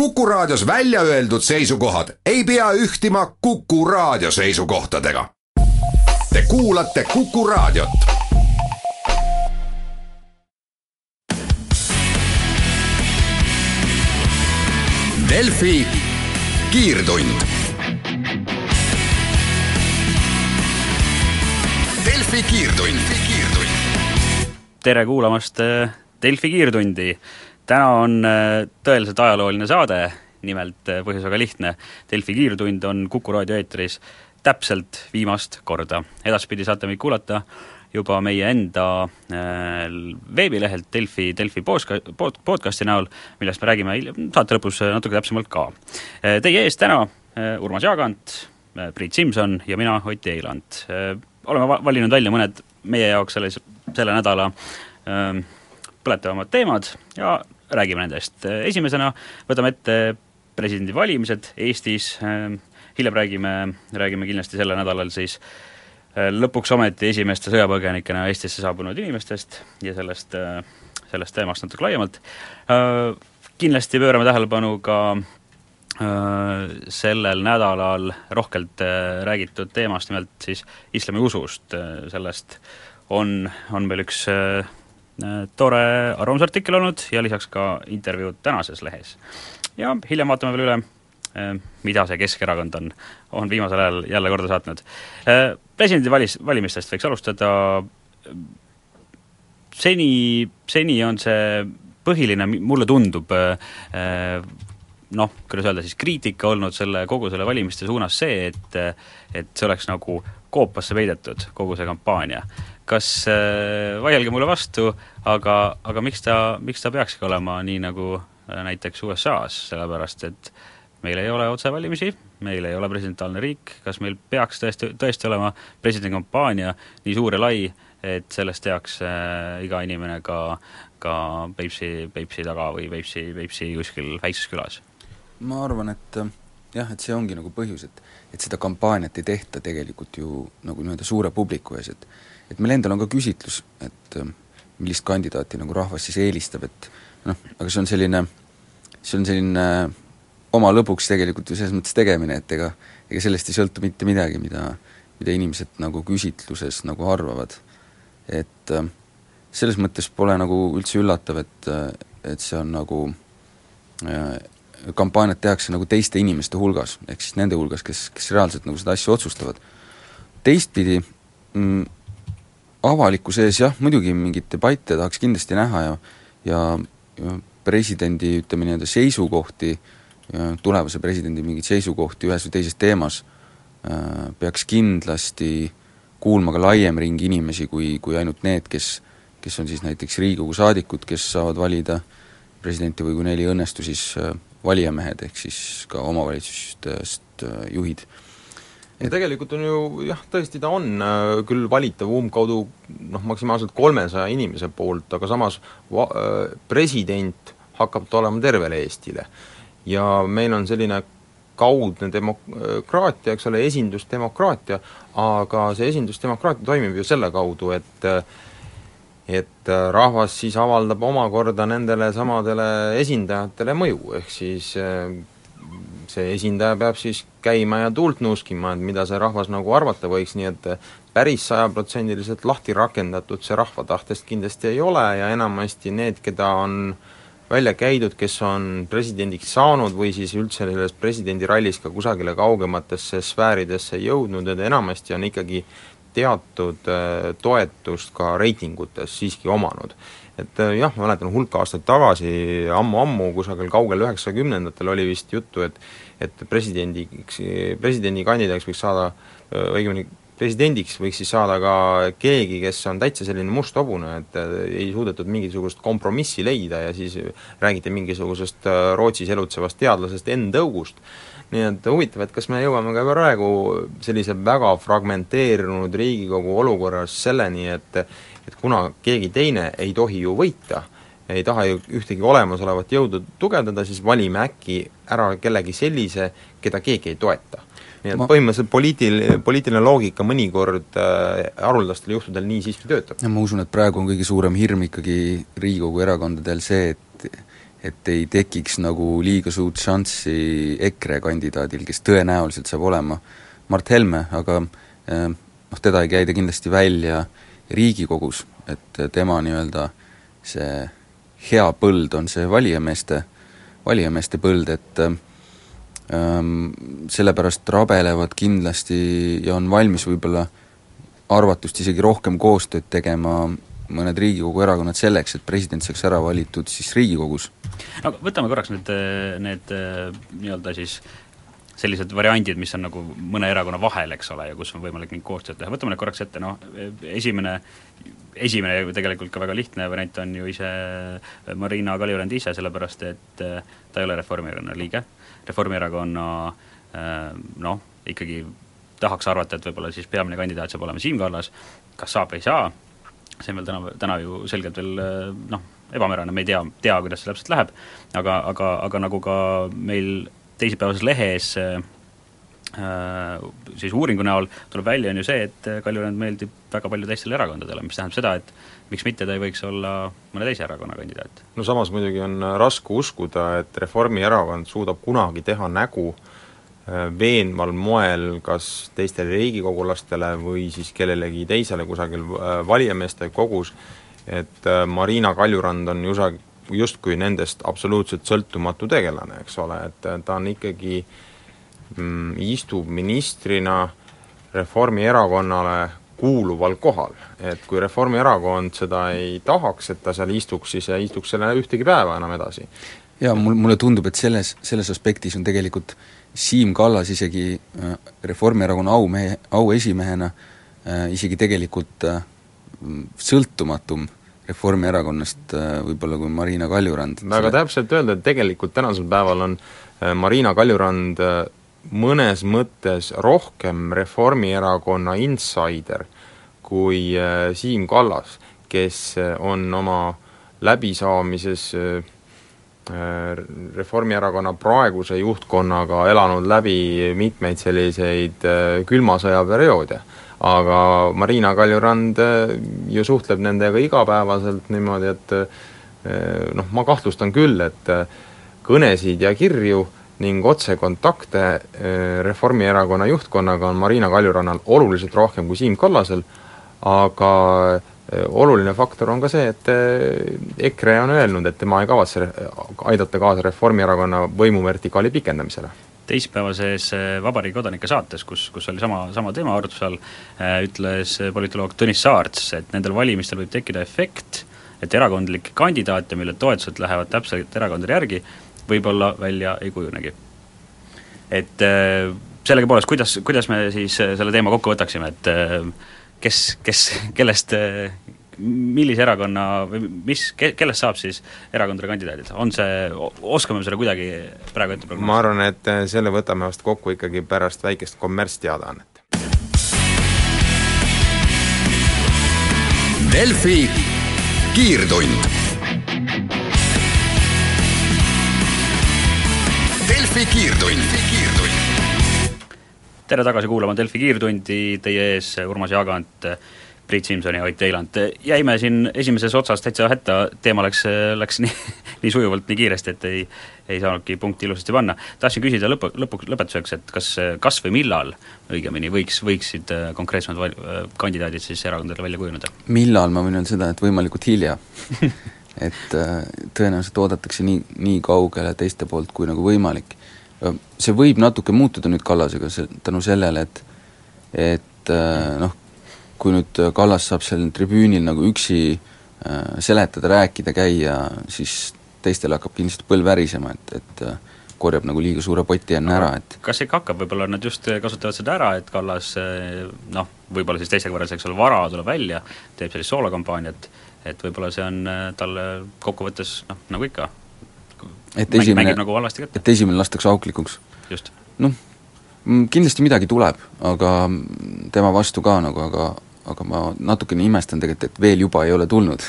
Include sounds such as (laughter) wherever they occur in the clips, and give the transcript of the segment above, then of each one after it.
Kuku Raadios välja öeldud seisukohad ei pea ühtima Kuku Raadio seisukohtadega. Te kuulate Kuku Raadiot. Delfi kiirtund. Delfi kiirtund, tere kuulamast äh, Delfi kiirtundi. Täna on äh, tõeliselt ajalooline saade, nimelt äh, põhjus väga lihtne, Delfi kiirtund on Kuku raadio eetris täpselt viimast korda. edaspidi saate meid kuulata juba meie enda äh, veebilehelt Delfi, Delfi postka-, pod-, podcasti näol, millest me räägime saate lõpus natuke täpsemalt ka. Teie ees täna Urmas Jaagant, Priit Simson ja mina, Ott Eiland. oleme va-, valinud välja mõned meie jaoks selles, selle nädala äh, põletavamad teemad ja räägime nendest. esimesena võtame ette presidendivalimised Eestis, hiljem räägime, räägime kindlasti sellel nädalal siis lõpuks ometi esimeste sõjapõgenikena Eestisse saabunud inimestest ja sellest, sellest teemast natuke laiemalt. Kindlasti pöörame tähelepanu ka sellel nädalal rohkelt räägitud teemast, nimelt siis islamiusust, sellest on, on meil üks tore arvamusartikkel olnud ja lisaks ka intervjuud tänases lehes. ja hiljem vaatame veel üle, mida see Keskerakond on, on viimasel ajal jälle korda saatnud. Presidendivalis, valimistest võiks alustada, seni, seni on see põhiline, mulle tundub, noh, kuidas öelda siis, kriitika olnud selle, kogu selle valimiste suunas see, et et see oleks nagu koopasse peidetud, kogu see kampaania. Kas äh,, vaielge mulle vastu, aga, aga miks ta, miks ta peakski olema nii, nagu äh, näiteks USA-s, sellepärast et meil ei ole otsevalimisi, meil ei ole presidentaalne riik, kas meil peaks tõesti, tõesti olema presidendikampaania nii suur ja lai, et sellest teaks äh, iga inimene ka, ka Peipsi, Peipsi taga või Peipsi, Peipsi kuskil väikses külas? ma arvan, et äh, jah, et see ongi nagu põhjus, et et seda kampaaniat ei tehta tegelikult ju nagu nii-öelda suure publiku ees, et et meil endal on ka küsitlus, et äh, millist kandidaati nagu rahvas siis eelistab, et noh, aga see on selline, see on selline oma lõbuks tegelikult ju selles mõttes tegemine, et ega ega sellest ei sõltu mitte midagi, mida, mida inimesed nagu küsitluses nagu arvavad. et äh, selles mõttes pole nagu üldse üllatav, et, et see on nagu äh, kampaaniat tehakse nagu teiste inimeste hulgas, ehk siis nende hulgas, kes, kes reaalselt nagu seda asja otsustavad. teistpidi mm, avalikkuse ees jah, muidugi mingeid debatte tahaks kindlasti näha ja ja, ja presidendi ütleme nii-öelda seisukohti, tulevase presidendi mingeid seisukohti ühes või teises teemas äh, peaks kindlasti kuulma ka laiem ring inimesi kui, kui ainult need, kes kes on siis näiteks Riigikogu saadikud, kes saavad valida presidenti või kui neil ei õnnestu, siis äh, valijamehed, ehk siis ka omavalitsustest äh, juhid. ja tegelikult on ju jah, tõesti ta on äh, küll valitav umbkaudu noh, maksimaalselt kolmesaja inimese poolt, aga samas va-, äh, president hakkab ta olema tervele Eestile. ja meil on selline kaudne demokraatia, eks ole, esindusdemokraatia, aga see esindusdemokraatia toimib ju selle kaudu, et et rahvas siis avaldab omakorda nendele samadele esindajatele mõju, ehk siis see esindaja peab siis käima ja tuult nuuskima, et mida see rahvas nagu arvata võiks, nii et päris sajaprotsendiliselt lahti rakendatud see rahva tahtest kindlasti ei ole ja enamasti need, keda on välja käidud, kes on presidendiks saanud või siis üldse selles presidendirallis ka kusagile kaugematesse sfääridesse jõudnud, et enamasti on ikkagi teatud toetust ka reitingutes siiski omanud et äh, jah, ma mäletan hulk aastaid tagasi ammu,, ammu-ammu, kusagil kaugel üheksakümnendatel oli vist juttu, et et presidendiks, presidendikandidaadiks võiks saada, äh, õigemini presidendiks võiks siis saada ka keegi, kes on täitsa selline must hobune, et äh, ei suudetud mingisugust kompromissi leida ja siis räägiti mingisugusest Rootsis elutsevast teadlasest Enn Tõugust. Nii et huvitav, et kas me jõuame ka praegu sellise väga fragmenteerunud Riigikogu olukorras selleni, et et kuna keegi teine ei tohi ju võita, ei taha ju ühtegi olemasolevat jõudu tugevdada, siis valime äkki ära kellegi sellise, keda keegi ei toeta. nii et ma... põhimõtteliselt poliitil-, poliitiline loogika mõnikord äh, haruldastel juhtudel nii siiski töötab. ja ma usun, et praegu on kõige suurem hirm ikkagi Riigikogu erakondadel see, et et ei tekiks nagu liiga suurt šanssi EKRE kandidaadil, kes tõenäoliselt saab olema Mart Helme, aga eh, noh, teda ei käida kindlasti välja Riigikogus, et tema nii-öelda see hea põld on see valijameeste, valijameeste põld, et ähm, sellepärast rabelevad kindlasti ja on valmis võib-olla arvatust isegi rohkem koostööd tegema mõned Riigikogu erakonnad selleks, et president saaks ära valitud siis Riigikogus. no võtame korraks need, need nii-öelda siis sellised variandid, mis on nagu mõne erakonna vahel, eks ole, ja kus on võimalik mingit koostööd teha, võtame need korraks ette, noh esimene, esimene ja tegelikult ka väga lihtne variant on ju ise Marina Kaljurand ise, sellepärast et ta ei ole Reformierakonna liige, Reformierakonna noh, ikkagi tahaks arvata, et võib-olla siis peamine kandidaat saab olema Siim Kallas, kas saab või ei saa, see on veel täna, täna ju selgelt veel noh, ebamärane, me ei tea, tea, kuidas see täpselt läheb, aga, aga, aga nagu ka meil teisipäevases lehes äh, siis uuringu näol tuleb välja, on ju see, et Kaljurand meeldib väga palju teistele erakondadele, mis tähendab seda, et miks mitte ta ei võiks olla mõne teise erakonna kandidaat. no samas muidugi on raske uskuda, et Reformierakond suudab kunagi teha nägu äh, veenval moel kas teistele riigikogulastele või siis kellelegi teisele kusagil äh, valijameeste kogus, et Marina Kaljurand on jusa-, justkui nendest absoluutselt sõltumatu tegelane, eks ole, et ta on ikkagi mm, istub ministrina Reformierakonnale kuuluval kohal, et kui Reformierakond seda ei tahaks, et ta seal istuks, siis ei istuks selle ühtegi päeva enam edasi. jaa, mul, mulle tundub, et selles, selles aspektis on tegelikult Siim Kallas isegi äh, Reformierakonna aumehe, auesimehena äh, isegi tegelikult äh, sõltumatum Reformierakonnast äh, võib-olla kui Marina Kaljurand. väga täpselt öelda, et tegelikult tänasel päeval on äh, Marina Kaljurand äh, mõnes mõttes rohkem Reformierakonna insider kui Siim Kallas, kes on oma läbisaamises Reformierakonna praeguse juhtkonnaga elanud läbi mitmeid selliseid külma sõja perioode. Aga Marina Kaljurand eh, ju suhtleb nendega igapäevaselt niimoodi, et eh, noh, ma kahtlustan küll, et kõnesid ja kirju ning otsekontakte Reformierakonna juhtkonnaga on Marina Kaljurannal oluliselt rohkem kui Siim Kallasel, aga oluline faktor on ka see, et EKRE on öelnud, et tema ei kavatse aidata kaasa Reformierakonna võimuvertikaali pikendamisele teisipäevases äh, Vabariigi kodanike saates, kus, kus oli sama, sama teema arutluse all, äh, ütles politoloog Tõnis Saarts, et nendel valimistel võib tekkida efekt, et erakondlikke kandidaate, mille toetused lähevad täpselt erakondade järgi, võib-olla välja ei kujunegi. et äh, sellegipoolest, kuidas, kuidas me siis selle teema kokku võtaksime, et kes, kes, kellest millise erakonna või mis, ke-, kellest saab siis erakondade kandidaadid, on see, oskame me seda kuidagi praegu ette prognoosida? ma arvan, et äh, selle võtame vast kokku ikkagi pärast väikest kommertsteadaannet. Delfi kiirtund. Delfi kiirtund. Tere tagasi kuulama Delfi kiirtundi, teie ees Urmas Jaagant, Priit Simson ja Ott Eiland. jäime siin esimeses otsas täitsa hätta, teema läks, läks nii, (laughs) nii sujuvalt, nii kiiresti, et ei, ei saanudki punkti ilusasti panna. tahtsin küsida lõpu, lõpuks, lõpetuseks, et kas, kas või millal õigemini võiks, võiksid konkreetsemad val-, kandidaadid siis erakondadele välja kujuneda? millal, ma võin öelda seda, et võimalikult hilja (laughs) et äh, tõenäoliselt oodatakse nii, nii kaugele teiste poolt kui nagu võimalik. See võib natuke muutuda nüüd Kallasega, see, tänu sellele, et et noh, kui nüüd Kallas saab seal tribüünil nagu üksi äh, seletada, rääkida, käia, siis teistel hakkab kindlasti põlv värisema, et, et äh, korjab nagu liiga suure poti enne ära, et kas ikka hakkab, võib-olla nad just kasutavad seda ära, et Kallas äh, noh, võib-olla siis teisel korral, eks ole, vara tuleb välja, teeb sellist soolokampaaniat, et võib-olla see on äh, talle kokkuvõttes noh, nagu ikka, et esimene, mängib nagu halvasti kätte. et esimene lastakse auklikuks. just. noh, kindlasti midagi tuleb, aga tema vastu ka nagu, aga aga ma natukene imestan tegelikult, et veel juba ei ole tulnud.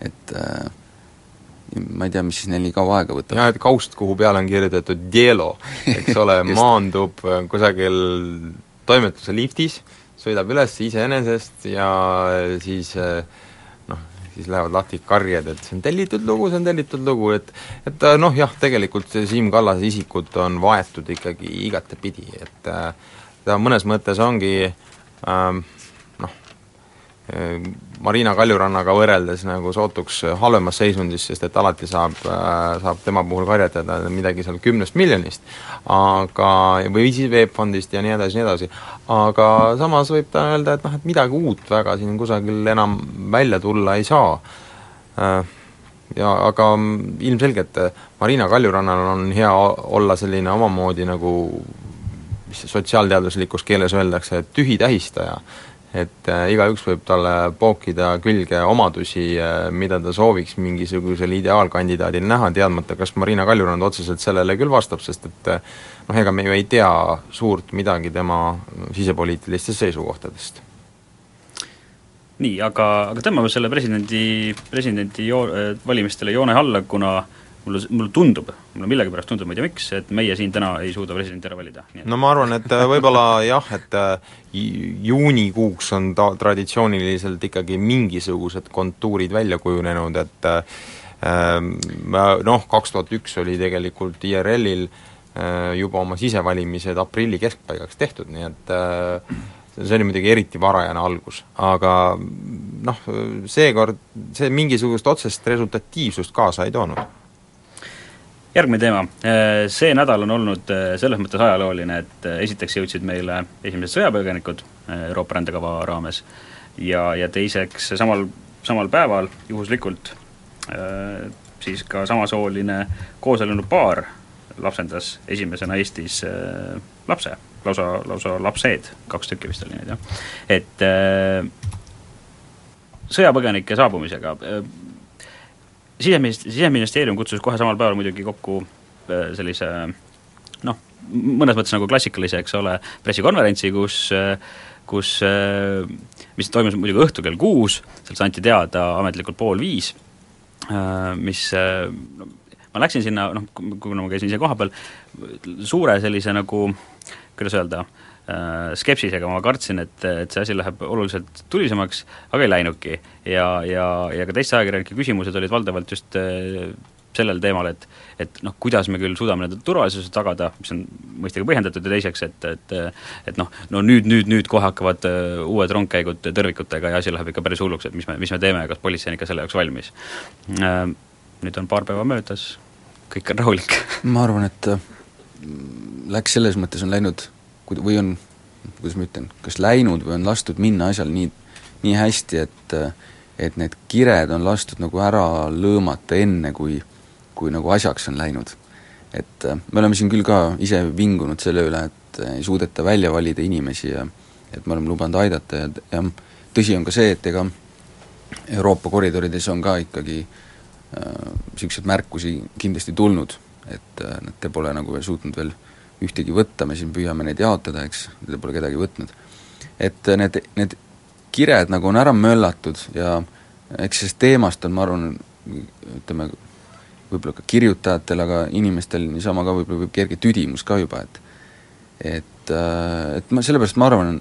et äh, ma ei tea, mis siis neil nii kaua aega võtab. jah, et kaust, kuhu peale on kirjutatud Dielo, eks ole (laughs) maandub äh, kusagil toimetuse liftis, sõidab üles iseenesest ja siis äh, siis lähevad lahti karjed, et see on tellitud lugu, see on tellitud lugu, et et äh, noh jah, tegelikult see Siim Kallase isikut on vaetud ikkagi igatepidi, et äh, ta mõnes mõttes ongi ähm, Marina Kaljurannaga võrreldes nagu sootuks halvemas seisundis, sest et alati saab, saab tema puhul karjatada midagi seal kümnest miljonist, aga, või siis VEB Fondist ja nii edasi, nii edasi, aga samas võib ta öelda, et noh, et midagi uut väga siin kusagil enam välja tulla ei saa. Ja aga ilmselgelt Marina Kaljurannal on hea olla selline omamoodi nagu mis sotsiaalteaduslikus keeles öeldakse, tühi tähistaja et äh, igaüks võib talle pookida külge omadusi äh,, mida ta sooviks mingisugusel ideaalkandidaadil näha, teadmata, kas Marina Kaljurand otseselt sellele küll vastab, sest et äh, noh, ega me ju ei tea suurt midagi tema sisepoliitilistest seisukohtadest. nii, aga, aga tõmbame selle presidendi, presidendi joo-, äh, valimistele joone alla, kuna äh, mulle, mulle tundub, mulle millegipärast tundub, ma ei tea miks, et meie siin täna ei suuda presidenti ära valida. no ma arvan, et äh, võib-olla jah, et äh, juunikuuks on ta traditsiooniliselt ikkagi mingisugused kontuurid välja kujunenud, et äh, noh, kaks tuhat üks oli tegelikult IRL-il juba oma sisevalimised aprilli keskpaigaks tehtud, nii et see oli muidugi eriti varajane algus, aga noh, seekord see mingisugust otsest resultatiivsust kaasa ei toonud järgmine teema, äh, see nädal on olnud äh, selles mõttes ajalooline, et äh, esiteks jõudsid meile esimesed sõjapõgenikud Euroopa rändekava raames ja, ja teiseks samal, samal päeval juhuslikult siis ka samasooline kooselunud paar lapsendas esimesena Eestis lapse, lausa, lausa lapsed, kaks tükki vist oli neid jah, et sõjapõgenike saabumisega siseminist-, Siseministeerium kutsus kohe samal päeval muidugi kokku äh, sellise noh, mõnes mõttes nagu klassikalise, eks ole, pressikonverentsi, kus kus, äh, mis toimus muidugi õhtul kell kuus, sealt anti teada ametlikult pool viis, äh, mis ma läksin sinna, noh, kuna ma käisin ise kohapeal, suure sellise nagu, kuidas öelda, Äh, skepsisega, ma kartsin, et, et see asi läheb oluliselt tulisemaks, aga ei läinudki. ja, ja, ja ka teiste ajakirjanike küsimused olid valdavalt just äh, sellel teemal, et et noh, kuidas me küll suudame nende turvalisuse tagada, mis on mõistagi põhjendatud ja teiseks, et, et et noh, no nüüd, nüüd, nüüd kohe hakkavad uh, uued rongkäigud tõrvikutega ja asi läheb ikka päris hulluks, et mis me, mis me teeme ja kas politsei on ikka selle jaoks valmis. Nüüd on paar päeva möödas, kõik on rahulik ma arvan, et läks selles mõttes, on läinud või on, kuidas ma ütlen, kas läinud või on lastud minna asjal nii, nii hästi, et et need kired on lastud nagu ära lõõmata enne, kui, kui nagu asjaks on läinud. et me oleme siin küll ka ise vingunud selle üle, et ei suudeta välja valida inimesi ja et me oleme lubanud aidata ja, ja tõsi on ka see, et ega Euroopa koridorides on ka ikkagi niisuguseid äh, märkusi kindlasti tulnud, et äh, nad pole nagu veel suutnud veel äh, ühtegi võtta, me siin püüame neid jaotada, eks, neid pole kedagi võtnud. et need, need kired nagu on ära möllatud ja eks sellest teemast on, ma arvan, ütleme, võib-olla ka kirjutajatel, aga inimestel niisama ka võib-olla võib kerge tüdimus ka juba, et et, et ma, sellepärast ma arvan,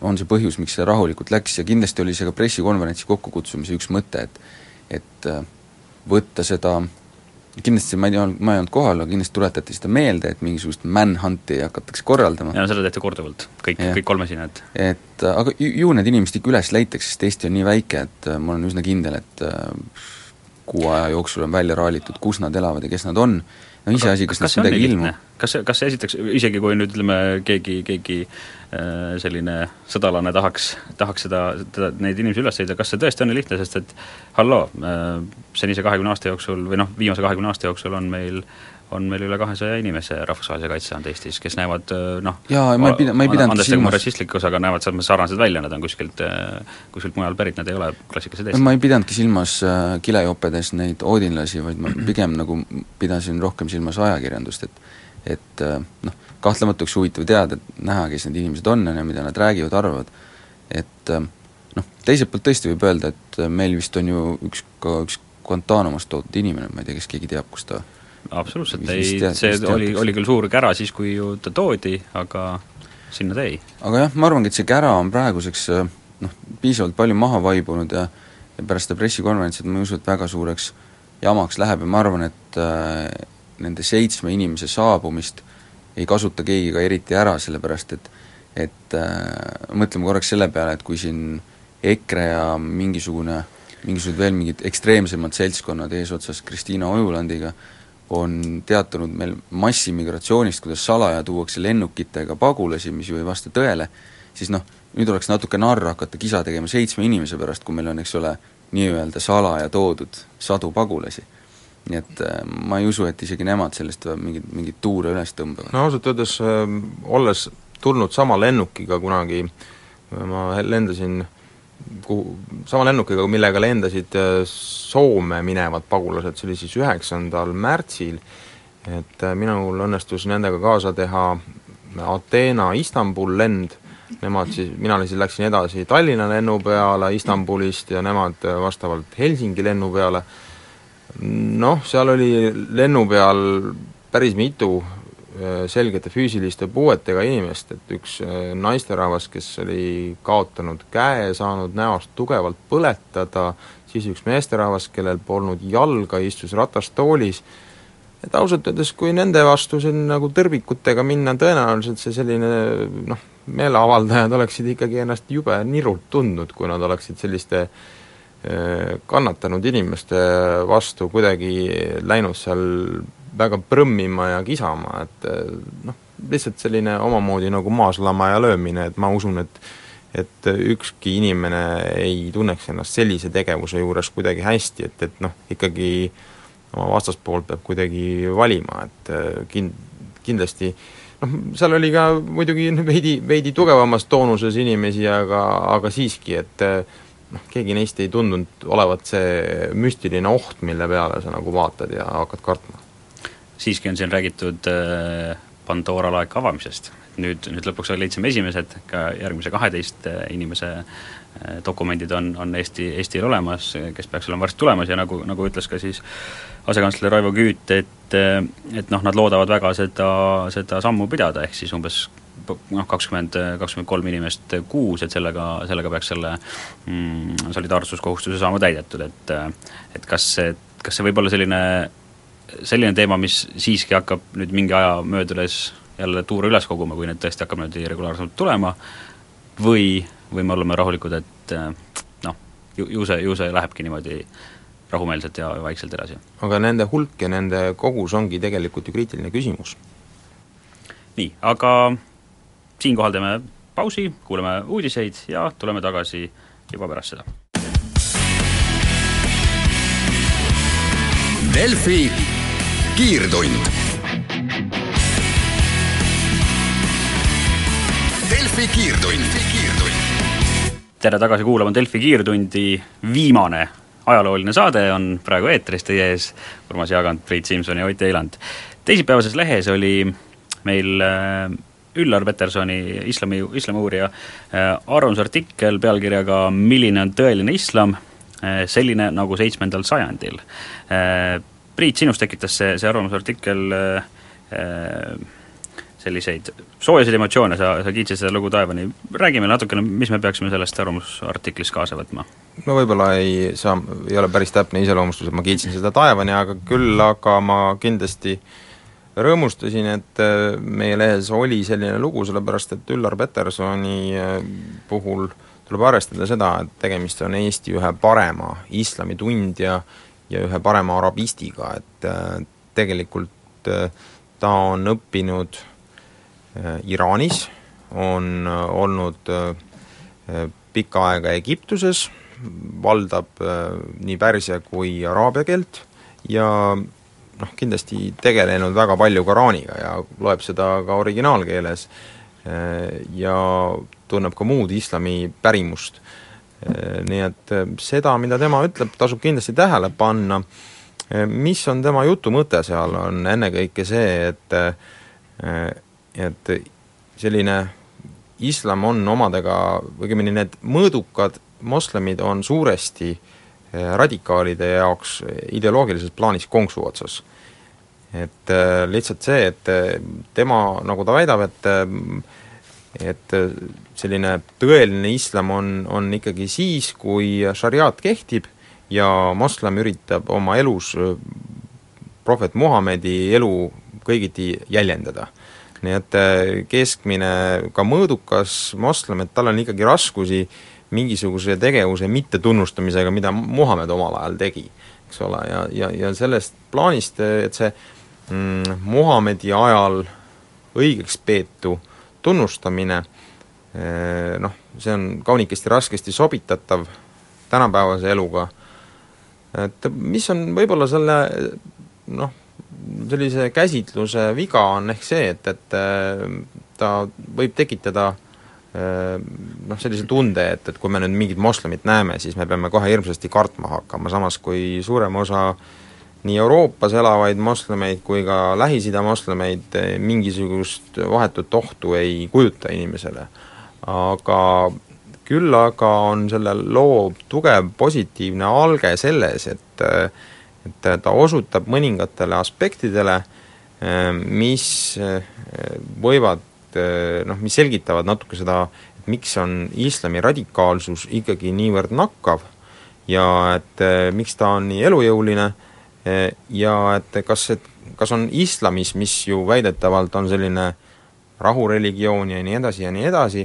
on see põhjus, miks see rahulikult läks ja kindlasti oli see ka pressikonverentsi kokkukutsumise üks mõte, et et võtta seda kindlasti ma ei tea, ma ei olnud kohal, aga kindlasti tuletati seda meelde, et mingisugust manhunt'i hakatakse korraldama. jaa, seda tehti korduvalt, kõik, kõik kolmesined. et aga ju, ju need inimesed ikka üles leitakse, sest Eesti on nii väike, et äh, ma olen üsna kindel, et äh, kuu aja jooksul on välja raalitud, kus nad elavad ja kes nad on, no iseasi, kas neist midagi ilmub. kas kas esiteks, isegi kui nüüd ütleme, keegi, keegi äh, selline sõdalane tahaks, tahaks seda, teda, neid inimesi üles leida, kas see tõesti on nii lihtne, sest et halloo, äh, senise kahekümne aasta jooksul või noh, viimase kahekümne aasta jooksul on meil on meil üle kahesaja inimese rahvusvahelise kaitse saanud Eestis, kes näevad noh jaa, ma ei pida-, ma ei pidanud silmas rassistlikus, aga näevad selles mõttes sarnased välja, nad on kuskilt, kuskilt mujal pärit, nad ei ole klassikalised eestlased. ma ei pidanudki silmas äh, kilejopedes neid oodinlasi, vaid ma pigem nagu pidasin rohkem silmas ajakirjandust, et et äh, noh, kahtlemata oleks huvitav teada, et näha, kes need inimesed on ja mida nad räägivad, arvavad, et äh, noh, teiselt poolt tõesti võib öelda, et meil vist on ju üks, ka üks Guantanamast toodud inimene, ma ei tea, kas keegi teab, kus ta absoluutselt ei, see oli, oli küll suur kära siis, kui ju ta toodi, aga sinna ta jäi. aga jah, ma arvangi, et see kära on praeguseks noh, piisavalt palju maha vaibunud ja ja pärast seda pressikonverentsi, et ma ei usu, et väga suureks jamaks läheb ja ma arvan, et äh, nende seitsme inimese saabumist ei kasuta keegi ka eriti ära, sellepärast et et äh, mõtleme korraks selle peale, et kui siin EKRE ja mingisugune, mingisugused veel mingid ekstreemsemad seltskonnad eesotsas Kristiina Ojulandiga on teatanud meil massimigratsioonist, kuidas salaja tuuakse lennukitega pagulasi, mis ju ei vasta tõele, siis noh, nüüd oleks natuke narr hakata kisa tegema seitsme inimese pärast, kui meil on, eks ole, nii-öelda salaja toodud sadu pagulasi. nii et äh, ma ei usu, et isegi nemad sellest mingit, mingit tuure üles tõmbavad. no ausalt öeldes äh,, olles tulnud sama lennukiga kunagi, ma lendasin kuhu, sama lennukiga, millega lendasid äh, Soome minevad pagulased, see oli siis üheksandal märtsil, et äh, minul õnnestus nendega kaasa teha Ateena-Istanbul lend, nemad siis, mina siis läksin edasi Tallinna lennu peale Istanbulist ja nemad vastavalt Helsingi lennu peale, noh, seal oli lennu peal päris mitu äh, selgete füüsiliste puuetega inimest, et üks äh, naisterahvas, kes oli kaotanud käe, saanud näost tugevalt põletada, siis üks meesterahvas, kellel polnud jalga, istus ratastoolis, et ausalt öeldes, kui nende vastu siin nagu tõrvikutega minna, tõenäoliselt see selline noh, meeleavaldajad oleksid ikkagi ennast jube nirult tundnud, kui nad oleksid selliste eh, kannatanud inimeste vastu kuidagi läinud seal väga prõmmima ja kisama, et eh, noh, lihtsalt selline omamoodi nagu maaslama ja löömine, et ma usun, et et ükski inimene ei tunneks ennast sellise tegevuse juures kuidagi hästi, et, et noh, ikkagi oma vastaspoolt peab kuidagi valima, et eh, kin-, kindlasti noh, seal oli ka muidugi (laughs) veidi, veidi tugevamas toonuses inimesi, aga, aga siiski, et noh, keegi neist ei tundunud olevat see müstiline oht, mille peale sa nagu vaatad ja hakkad kartma. Siiski on siin räägitud äh, Pandora laeka avamisest, nüüd, nüüd lõpuks leidsime esimesed, ka järgmise kaheteist äh, inimese äh, dokumendid on, on Eesti, Eestil olemas, kes peaks olema varsti tulemas ja nagu, nagu ütles ka siis asekantsler Raivo Küüt, et et noh, nad loodavad väga seda, seda sammu pidada, ehk siis umbes noh, kakskümmend, kakskümmend kolm inimest kuus, et sellega, sellega peaks selle mm, solidaarsuskohustuse saama täidetud, et et kas see, kas see võib olla selline, selline teema, mis siiski hakkab nüüd mingi aja möödudes jälle tuure üles koguma, kui need tõesti hakkab niimoodi regulaarselt tulema, või, või me oleme rahulikud, et noh, ju, ju see, ju see lähebki niimoodi rahumeelselt ja vaikselt edasi. aga nende hulk ja nende kogus ongi tegelikult ju kriitiline küsimus. nii, aga siinkohal teeme pausi, kuulame uudiseid ja tuleme tagasi juba pärast seda. Delfi kiirtund. Delfi kiirtund. tere tagasi kuulama Delfi kiirtundi, viimane ajalooline saade on praegu eetris teie ees, Urmas Jaagant, Priit Simson ja Ott Eiland. teisipäevases lehes oli meil äh, Üllar Petersoni, islami, islamiuurija äh, arvamusartikkel pealkirjaga Milline on tõeline islam, äh, selline nagu seitsmendal sajandil. Priit, sinus tekitas see, see arvamusartikkel selliseid soojaseid emotsioone, sa, sa kiitsid seda lugu taevani, räägi meile natukene, mis me peaksime sellest arvamusartiklist kaasa võtma? no võib-olla ei saa, ei ole päris täpne iseloomustus, et ma kiitsin seda taevani, aga küll aga ma kindlasti rõõmustasin, et äh, meie lehes oli selline lugu, sellepärast et Üllar Petersoni äh, puhul tuleb arvestada seda, et tegemist on Eesti ühe parema islamitundja ja ühe parema arabistiga, et äh, tegelikult ta on õppinud Iraanis, on olnud pikka aega Egiptuses, valdab äh, nii pärsia kui araabia keelt ja noh, kindlasti tegelenud väga palju Koraaniga ja loeb seda ka originaalkeeles äh, ja tunneb ka muud islami pärimust. Äh, nii et seda, mida tema ütleb, tasub kindlasti tähele panna, mis on tema jutu mõte seal, on ennekõike see, et et selline islam on omadega, õigemini need mõõdukad moslemid on suuresti radikaalide jaoks ideoloogilises plaanis konksu otsas. et lihtsalt see, et tema, nagu ta väidab, et et selline tõeline islam on, on ikkagi siis, kui šariaat kehtib ja moslem üritab oma elus prohvet Muhamedi elu kõigiti jäljendada. nii et keskmine, ka mõõdukas moslem, et tal on ikkagi raskusi mingisuguse tegevuse mittetunnustamisega, mida Muhamed omal ajal tegi, eks ole, ja, ja, ja sellest plaanist, et see mm, Muhamedi ajal õigeks peetu tunnustamine noh, see on kaunikesti raskesti sobitatav tänapäevase eluga, et mis on võib-olla selle noh, sellise käsitluse viga on ehk see, et, et ta võib tekitada noh, sellise tunde, et, et kui me nüüd mingit moslemit näeme, siis me peame kohe hirmsasti kartma hakkama, samas kui suurem osa nii Euroopas elavaid moslemeid kui ka Lähis-Ida moslemeid mingisugust vahetut ohtu ei kujuta inimesele. Aga küll aga on selle loo tugev positiivne alge selles, et et ta osutab mõningatele aspektidele, mis võivad noh, mis selgitavad natuke seda, et miks on islami radikaalsus ikkagi niivõrd nakkav ja et miks ta on nii elujõuline ja et kas, et kas on islamis, mis ju väidetavalt on selline rahureligioon ja nii edasi ja nii edasi,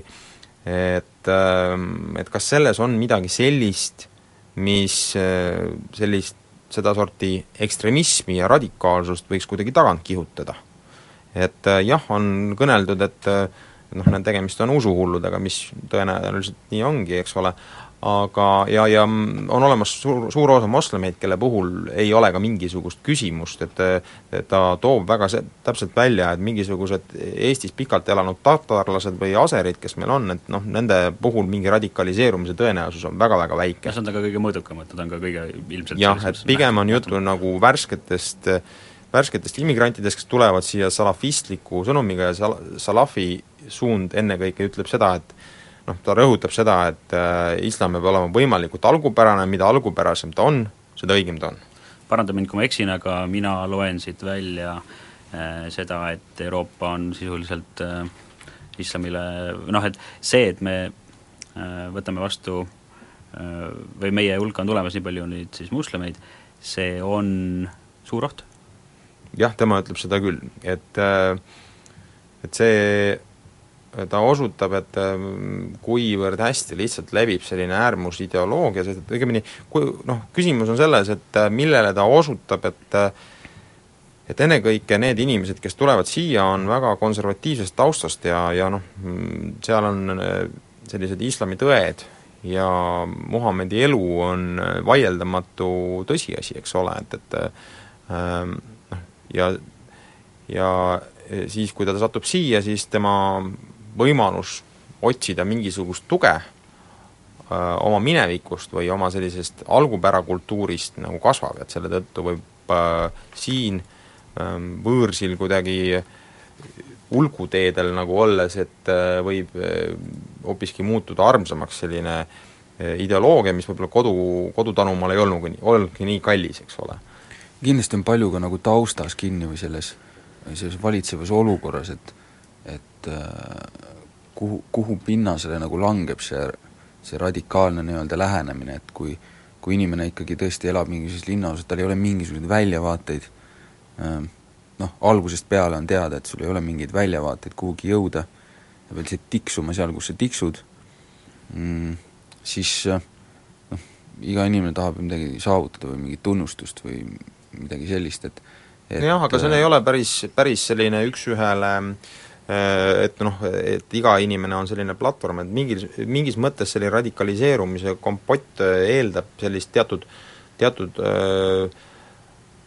et, ähm, et kas selles on midagi sellist, mis äh, sellist, sedasorti ekstremismi ja radikaalsust võiks kuidagi tagant kihutada. et äh, jah, on kõneldud, et äh, noh, tegemist on usuhulludega, mis tõenäoliselt nii ongi, eks ole, aga, ja, ja on olemas suur, suur osa moslemeid, kelle puhul ei ole ka mingisugust küsimust, et ta toob väga se-, täpselt välja, et mingisugused Eestis pikalt elanud tatarlased või aserid, kes meil on, et noh, nende puhul mingi radikaliseerumise tõenäosus on väga-väga väike. see on ta ka kõige mõõdukam, et nad on ka kõige ilmselt jah, et pigem on juttu nagu värsketest värsketest immigrantidest, kes tulevad siia salafistliku sõnumiga ja sal-, salafi suund ennekõike ütleb seda, et noh, ta rõhutab seda, et äh, islam peab olema võimalikult algupärane, mida algupärasem ta on, seda õigem ta on. paranda mind, kui ma eksin, aga mina loen siit välja äh, seda, et Euroopa on sisuliselt äh, islamile noh, et see, et me võtame vastu või meie hulka on tulemas nii palju nüüd siis moslemeid, see on suur oht? jah, tema ütleb seda küll, et et see ta osutab, et ähm, kuivõrd hästi lihtsalt levib selline äärmusideoloogia, sest et õigemini kui noh, küsimus on selles, et äh, millele ta osutab, et äh, et ennekõike need inimesed, kes tulevad siia, on väga konservatiivsest taustast ja, ja noh, seal on äh, sellised islami tõed ja Muhamedi elu on vaieldamatu tõsiasi, eks ole, et, et ähm, noh, ja ja siis, kui ta satub siia, siis tema võimalus otsida mingisugust tuge öö, oma minevikust või oma sellisest algupärakultuurist nagu kasvab, et selle tõttu võib öö, siin öö, võõrsil kuidagi ulguteedel nagu olles, et võib hoopiski muutuda armsamaks selline ideoloogia, mis võib-olla kodu, kodutanumaal ei olnudki olnudki nii kallis, eks ole. kindlasti on palju ka nagu taustas kinni või selles, selles valitsevas olukorras, et et äh, kuhu, kuhu pinnasele nagu langeb see, see radikaalne nii-öelda lähenemine, et kui kui inimene ikkagi tõesti elab mingisuguses linnaosas, tal ei ole mingisuguseid väljavaateid, ähm, noh, algusest peale on teada, et sul ei ole mingeid väljavaateid kuhugi jõuda, ja veel lihtsalt tiksuma seal, kus sa tiksud mm,, siis äh, noh, iga inimene tahab midagi saavutada või mingit tunnustust või midagi sellist, et et jah, aga see ei ole päris, päris selline üks-ühele äh, Äh, et noh, et iga inimene on selline platvorm, et mingis, mingis mõttes selline radikaliseerumise kompott äh, eeldab sellist teatud, teatud öö,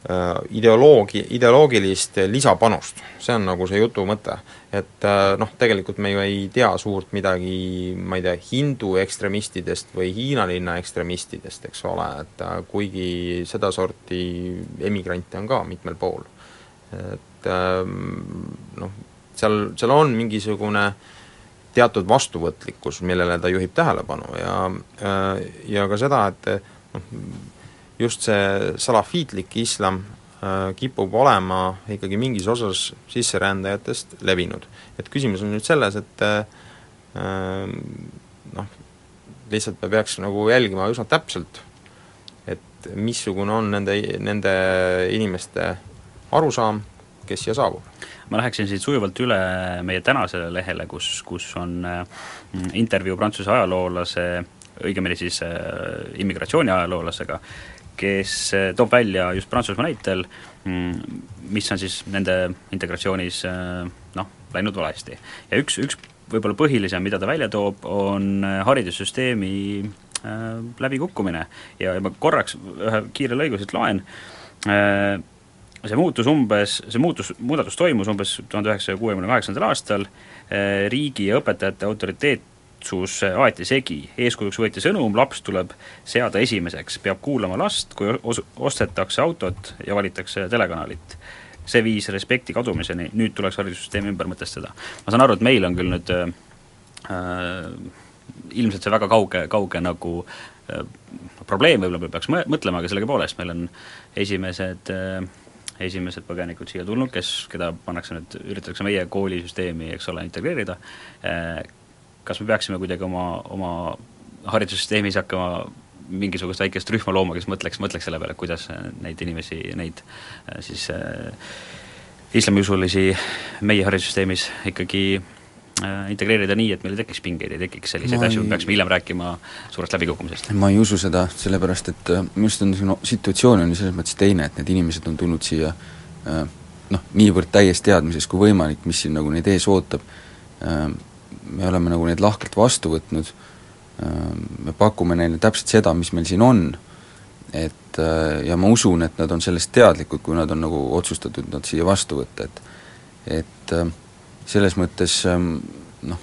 äh, ideoloogi, ideoloogilist lisapanust, see on nagu see jutu mõte. et noh, tegelikult me ju ei tea suurt midagi, ma ei tea, hindu ekstremistidest või Hiina linna ekstremistidest, eks ole, et kuigi sedasorti emigrante on ka mitmel pool. et noh, seal, seal on mingisugune teatud vastuvõtlikkus, millele ta juhib tähelepanu ja äh, ja ka seda, et noh, just see salafiitlik islam äh, kipub olema ikkagi mingis osas sisserändajatest levinud. et küsimus on nüüd selles, et äh, noh, lihtsalt me peaks nagu jälgima üsna täpselt, et missugune on nende, nende inimeste arusaam, kes siia saabub. Ma läheksin siit sujuvalt üle meie tänasele lehele, kus, kus on mm, intervjuu Prantsuse ajaloolase, õigemini siis äh, immigratsiooni ajaloolasega, kes äh, toob välja just Prantsusmaa näitel, mm, mis on siis nende integratsioonis äh, noh, läinud valesti. ja üks, üks võib-olla põhilisem, mida ta välja toob, on haridussüsteemi läbikukkumine ja, ja ma korraks ühe kiire lõigu siit loen, see muutus umbes, see muutus, muudatus toimus umbes tuhande üheksasaja kuuekümne kaheksandal aastal, riigi ja õpetajate autoriteetsus aeti segi, eeskujuks võeti sõnum, laps tuleb seada esimeseks, peab kuulama last, kui os-, ostetakse autot ja valitakse telekanalit. see viis respekti kadumiseni, nüüd tuleks haridussüsteemi ümber mõtestada. ma saan aru, et meil on küll nüüd äh, ilmselt see väga kauge, kauge nagu äh, probleem võib-olla peaks mõtlema, aga sellegipoolest meil on esimesed äh, esimesed põgenikud siia tulnud, kes, keda pannakse nüüd, üritatakse meie koolisüsteemi, eks ole, integreerida, eh, kas me peaksime kuidagi oma, oma haridussüsteemis hakkama mingisugust väikest rühma looma, kes mõtleks, mõtleks selle peale, kuidas neid inimesi, neid eh, siis äh, islamiusulisi meie haridussüsteemis ikkagi Äh, integreerida nii, et meil ei tekiks pingeid, ei tekiks selliseid ma asju, me peaksime hiljem rääkima suurest läbikukkumisest? ma ei usu seda, sellepärast et äh, minu arust on niisugune situatsioon on ju selles mõttes teine, et need inimesed on tulnud siia äh, noh, niivõrd täies teadmises kui võimalik, mis siin nagu neid ees ootab, me oleme nagu neid lahkelt vastu võtnud, me pakume neile täpselt seda, mis meil siin on, et ja ma usun, et nad on sellest teadlikud, kui nad on nagu otsustatud nad siia vastu võtta, et et äh, selles mõttes ähm, noh,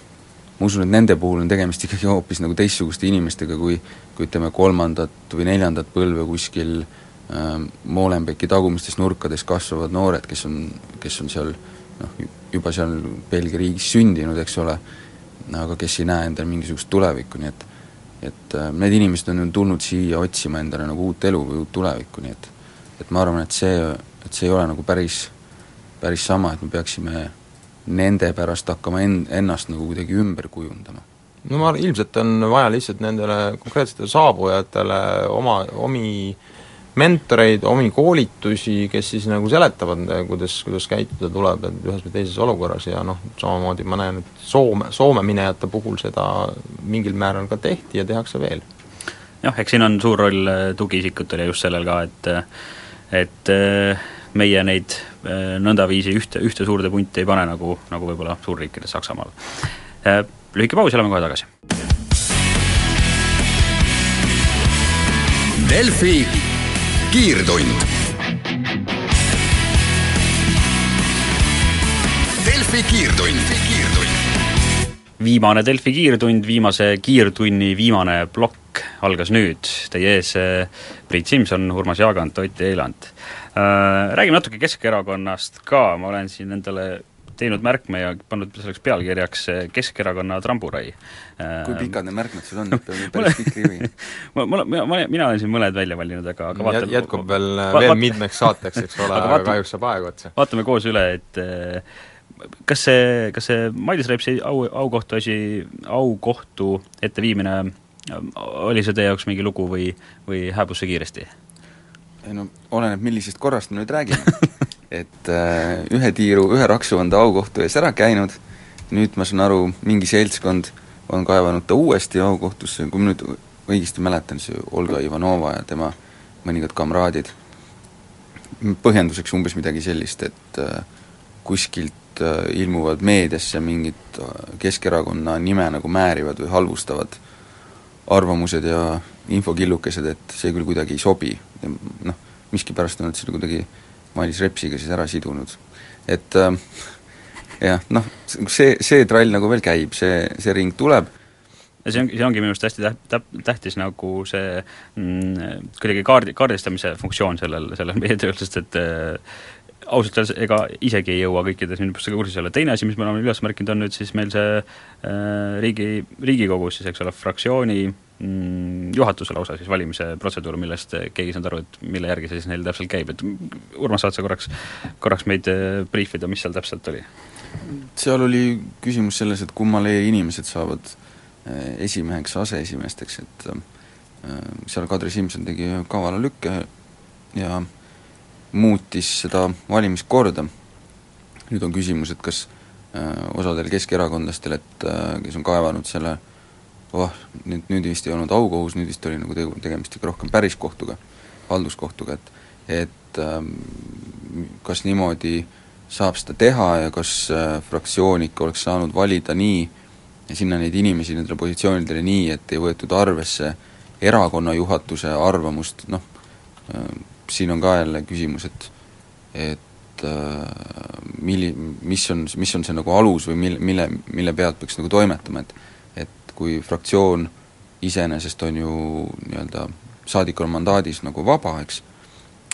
ma usun, et nende puhul on tegemist ikkagi hoopis nagu teistsuguste inimestega kui kui ütleme, kolmandat või neljandat põlve kuskil ähm, Molenbeeki tagumistes nurkades kasvavad noored, kes on, kes on seal noh, juba seal Belgia riigis sündinud, eks ole, aga kes ei näe endal mingisugust tulevikku, nii et et äh, need inimesed on ju tulnud siia otsima endale nagu uut elu või uut tulevikku, nii et et ma arvan, et see, et see ei ole nagu päris, päris sama, et me peaksime nende pärast hakkama en-, ennast nagu kuidagi ümber kujundama? no ma arvan, ilmselt on vaja lihtsalt nendele konkreetsetele saabujatele oma, omi mentoreid, omi koolitusi, kes siis nagu seletavad, kuidas, kuidas käituda tuleb, et ühes või teises olukorras ja noh, samamoodi ma näen, et Soome, Soome minejate puhul seda mingil määral ka tehti ja tehakse veel. jah, eks siin on suur roll tugiisikutel ja just sellel ka, et et meie neid äh, nõndaviisi ühte, ühte suurde punti ei pane, nagu, nagu võib-olla suurriikides Saksamaal. Äh, lühike paus ja oleme kohe tagasi. Delfi kiirtund. Delfi kiirtund, kiirtund viimane Delfi kiirtund, viimase kiirtunni viimane plokk algas nüüd, teie ees äh, Priit Simson, Urmas Jaagant, Ott Eiland räägime natuke Keskerakonnast ka, ma olen siin endale teinud märkme ja pannud selleks pealkirjaks äh, Keskerakonna tramburai. kui pikad need märkmed sul on, päris pikk rivi (laughs) ma, mina, ma, mina olen siin mõned välja valinud, aga, aga vaatame jätkub veel, veel mitmeks saateks, eks ole, (laughs) aga kahjuks saab aeg otsa. vaatame koos üle, et äh, kas see, kas see Mailis Repsi au, aukohtu asi, aukohtu etteviimine oli see teie jaoks mingi lugu või, või hääbus see kiiresti? Ei no oleneb, millisest korrast me nüüd räägime. (laughs) Et äh, ühe tiiru, ühe raksu on ta aukohtu ees ära käinud, nüüd ma saan aru, mingi seltskond on kaevanud ta uuesti aukohtusse, kui ma nüüd õigesti mäletan, see Olga Ivanova ja tema mõningad kamraadid, põhjenduseks umbes midagi sellist, et äh, kuskilt äh, ilmuvad meediasse mingid äh, Keskerakonna nime nagu määrivad või halvustavad arvamused ja infokillukesed, et see küll kuidagi ei sobi, noh, miskipärast on nad selle kuidagi Mailis Repsiga siis ära sidunud. et äh, jah, noh, see, see trall nagu veel käib, see, see ring tuleb, ja see on, see ongi minu arust hästi täht-, täp-, tähtis nagu see mm, kuidagi kaardi, kaardistamise funktsioon sellel, sellel meie tööl, sest et äh, ausalt öeldes ega isegi ei jõua kõikide sündmustega kursis olla, teine asi, mis me oleme üles märkinud, on nüüd siis meil see äh, riigi, Riigikogus siis, eks ole, fraktsiooni juhatuse lausa siis valimise protseduur, millest keegi ei saanud aru, et mille järgi see siis neil täpselt käib, et Urmas, saad sa korraks, korraks meid äh, briifida, mis seal täpselt oli? seal oli küsimus selles, et kummale inimesed saavad äh, esimeheks, aseesimeesteks, et äh, seal Kadri Simson tegi ühe kavala lükke ja muutis seda valimiskorda. nüüd on küsimus, et kas osadel keskerakondlastel, et kes on kaevanud selle oh, nüüd, nüüd vist ei olnud aukohus, nüüd vist oli nagu tegu, tegemist ikka rohkem päris kohtuga, halduskohtuga, et et ähm, kas niimoodi saab seda teha ja kas äh, fraktsioon ikka oleks saanud valida nii, sinna neid inimesi nendele positsioonidele nii, et ei võetud arvesse erakonna juhatuse arvamust, noh, siin on ka jälle küsimus, et et milli-, mis on, mis on see nagu alus või mil-, mille, mille pealt peaks nagu toimetama, et et kui fraktsioon iseenesest on ju nii-öelda saadikul mandaadis nagu vaba, eks,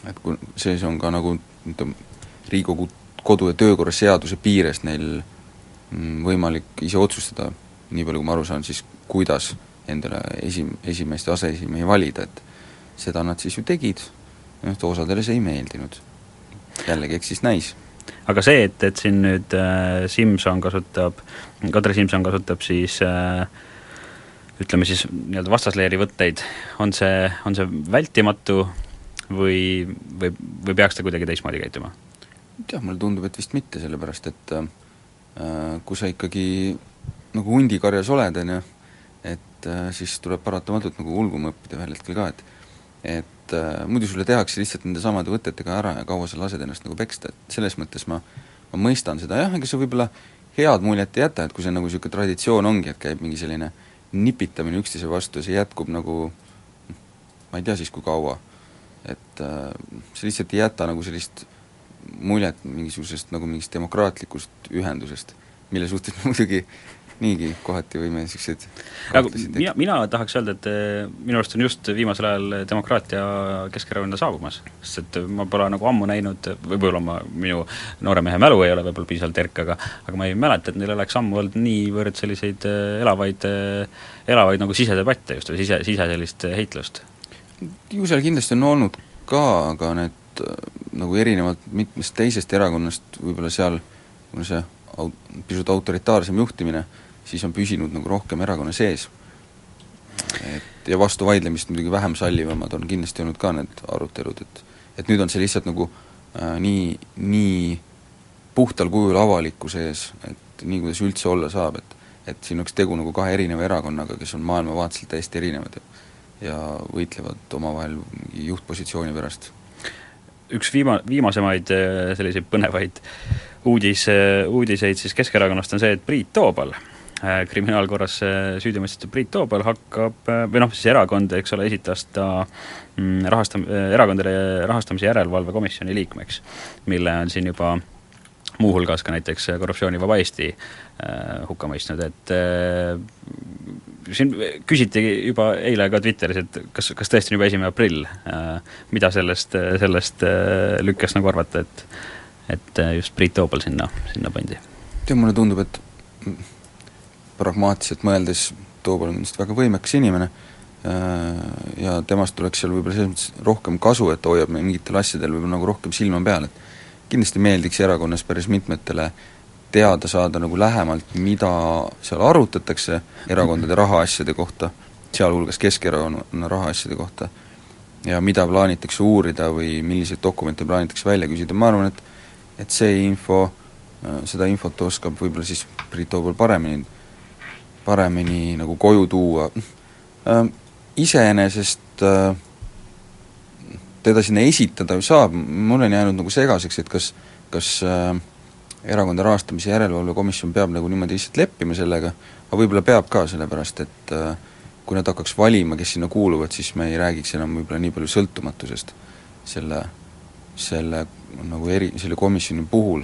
et kui see on ka nagu ütleme, Riigikogu kodu- ja töökorra seaduse piires neil mm, võimalik ise otsustada, nii palju kui ma aru saan, siis kuidas endale esi, esimeest ja aseesimehi valida, et seda nad siis ju tegid, noh, osadele see ei meeldinud. jällegi, eks siis näis. aga see, et, et siin nüüd äh, Simson kasutab, Kadri Simson kasutab siis äh, ütleme siis nii-öelda vastasleeri võtteid, on see, on see vältimatu või, või, või peaks ta kuidagi teistmoodi käituma? jah, mulle tundub, et vist mitte, sellepärast et äh, kui sa ikkagi nagu hundikarjas oled, on ju, et äh, siis tuleb paratamatult nagu ulguma õppida ühel hetkel ka, et et äh, muidu sulle tehakse lihtsalt nende samade võtetega ära ja kaua sa lased ennast nagu peksta, et selles mõttes ma ma mõistan seda, jah, ega see võib-olla head muljet ei jäta, et kui see nagu niisugune traditsioon ongi, et käib mingi selline nipitamine üksteise vastu see jätkub nagu ma ei tea siis, kui kaua, et äh, see lihtsalt ei jäta nagu sellist muljet mingisugusest nagu mingist demokraatlikust ühendusest, mille suhtes muidugi niigi kohati võime niisuguseid mina, mina tahaks öelda, et eh, minu arust on just viimasel ajal demokraatia Keskerakonda saabumas, sest et ma pole nagu ammu näinud, võib-olla ma, minu noore mehe mälu ei ole võib-olla piisavalt erk, aga aga ma ei mäleta, et neil oleks ammu olnud niivõrd selliseid eh, elavaid, eh, elavaid nagu sisedebatte just, või sise, sise sellist heitlust. ju seal kindlasti on olnud ka, aga need nagu erinevalt mitmest teisest erakonnast võib-olla seal, kuna see pisut autoritaarsem juhtimine, siis on püsinud nagu rohkem erakonna sees. et ja vastu vaidlemist muidugi vähem sallivamad on kindlasti olnud ka need arutelud, et et nüüd on see lihtsalt nagu äh, nii, nii puhtal kujul avalikkuse ees, et nii, kuidas üldse olla saab, et et siin oleks tegu nagu kahe erineva erakonnaga, kes on maailmavaateliselt täiesti erinevad ja ja võitlevad omavahel mingi juhtpositsiooni pärast. üks viima-, viimasemaid äh, selliseid põnevaid uudis, äh, uudiseid siis Keskerakonnast on see, et Priit Toobal kriminaalkorras süüdi mõistetud Priit Toobal hakkab, äh, või noh, siis erakond, eks ole, esitas ta mm, rahastam-, äh, erakondade rahastamise järelevalve komisjoni liikmeks, mille on siin juba muuhulgas ka näiteks Korruptsioonivaba Eesti äh, hukka mõistnud, et äh, siin küsiti juba eile ka Twitteris, et kas, kas tõesti on juba esimene aprill äh,, mida sellest, sellest äh, lükkest nagu arvata, et et just Priit Toobal sinna, sinna pandi? tead, mulle tundub, et pragmaatiliselt mõeldes Toobal on kindlasti väga võimekas inimene äh, ja temast tuleks seal võib-olla selles mõttes rohkem kasu, et ta hoiab mingitel asjadel võib-olla nagu rohkem silma peal, et kindlasti meeldiks erakonnas päris mitmetele teada saada nagu lähemalt, mida seal arutatakse erakondade rahaasjade kohta, sealhulgas Keskerakonna rahaasjade kohta, ja mida plaanitakse uurida või milliseid dokumente plaanitakse välja küsida, ma arvan, et et see info, äh, seda infot oskab võib-olla siis Priit Toobal paremini paremini nagu koju tuua äh,, iseenesest äh, teda sinna esitada ju saab, mul on jäänud nagu segaseks, et kas, kas äh, erakonna rahastamise järelevalve komisjon peab nagu niimoodi lihtsalt leppima sellega, aga võib-olla peab ka, sellepärast et äh, kui nad hakkaks valima, kes sinna kuuluvad, siis me ei räägiks enam võib-olla nii palju sõltumatusest selle, selle nagu eri, selle komisjoni puhul.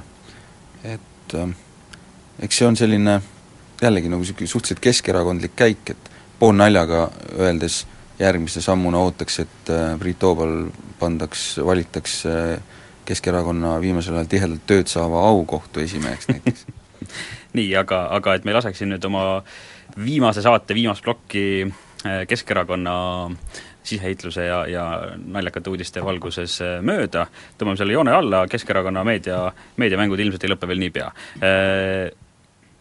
et eks see on selline jällegi nagu niisugune suhteliselt keskerakondlik käik, et poolnaljaga öeldes järgmise sammuna ootaks, et äh, Priit Toobal pandaks, valitaks äh, Keskerakonna viimasel ajal tihedalt tööd saava aukohtu esimeheks näiteks. (laughs) Nii, aga, aga et me ei laseks siin nüüd oma viimase saate viimast plokki äh, Keskerakonna siseheitluse ja, ja naljakate uudiste valguses mööda, tõmbame selle joone alla, Keskerakonna meedia, meediamängud ilmselt ei lõpe veel niipea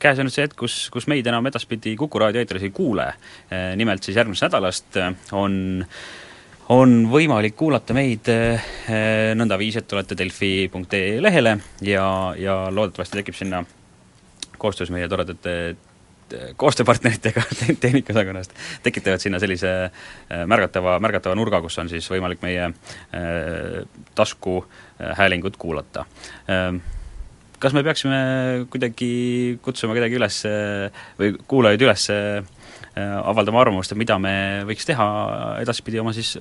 käes on nüüd see hetk, kus, kus meid enam edaspidi Kuku raadio eetris ei kuule. Nimelt siis järgmisest nädalast on on võimalik kuulata meid nõndaviisi, et tulete delfi.ee lehele ja, ja loodetavasti tekib sinna koostöös meie toredate koostööpartneritega (laughs) tehnikaosakonnast tekitavad sinna sellise märgatava, märgatava nurga, kus on siis võimalik meie taskuhäälingut kuulata. Kas me peaksime kuidagi kutsuma kedagi üles või kuulajaid üles äh, avaldama arvamust, et mida me võiks teha edaspidi oma siis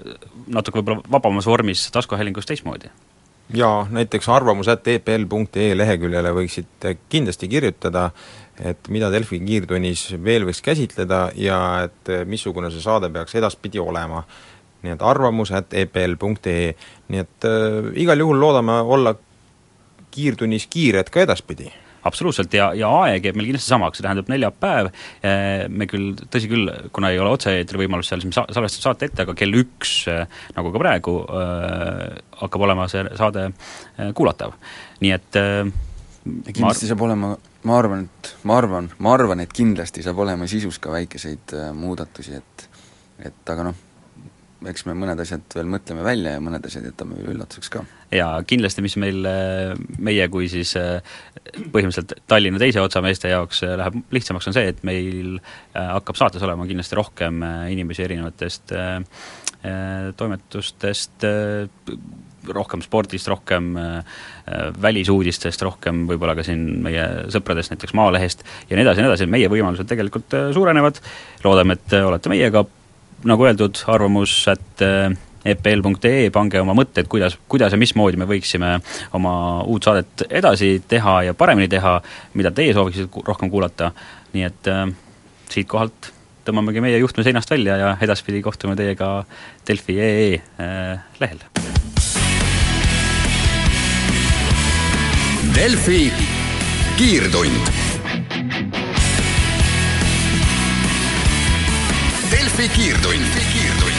natuke võib-olla vabamas vormis taskuhäälingus teistmoodi? jaa, näiteks arvamus.epl.ee leheküljele võiksite kindlasti kirjutada, et mida Delfi kiirtunnis veel võiks käsitleda ja et missugune see saade peaks edaspidi olema. nii et arvamus.epl.ee, nii et äh, igal juhul loodame olla kiirtunnis kiired ka edaspidi absoluutselt, ja, ja aeg jääb meil kindlasti samaks, see tähendab neljapäev, eh, me küll, tõsi küll, kuna ei ole otse-eetri võimalust seal, siis me salvestame saate ette, aga kell üks, eh, nagu ka praegu, eh, hakkab olema see saade kuulatav. nii et ja kindlasti saab olema, ma arvan, et, ma arvan, ma arvan, et kindlasti saab olema sisus ka väikeseid muudatusi, et et aga noh, eks me mõned asjad veel mõtleme välja ja mõned asjad jätame üllatuseks ka. jaa, kindlasti mis meil, meie kui siis põhimõtteliselt Tallinna teise otsa meeste jaoks äh, läheb lihtsamaks, on see, et meil hakkab saates olema kindlasti rohkem inimesi erinevatest toimetustest, rohkem spordist, rohkem välisuudistest, rohkem võib-olla ka siin meie sõpradest, näiteks Maalehest ja nii edasi ja nii edasi, meie võimalused tegelikult suurenevad, loodame, et olete meiega nagu öeldud, arvamus, et epl.ee, pange oma mõtted, kuidas, kuidas ja mismoodi me võiksime oma uut saadet edasi teha ja paremini teha, mida teie sooviksite rohkem kuulata, nii et äh, siitkohalt tõmbamegi meie juhtme seinast välja ja edaspidi kohtume teiega Delfi.ee äh, lehel. Delfi kiirtund Delfi kiirtund, kiirtund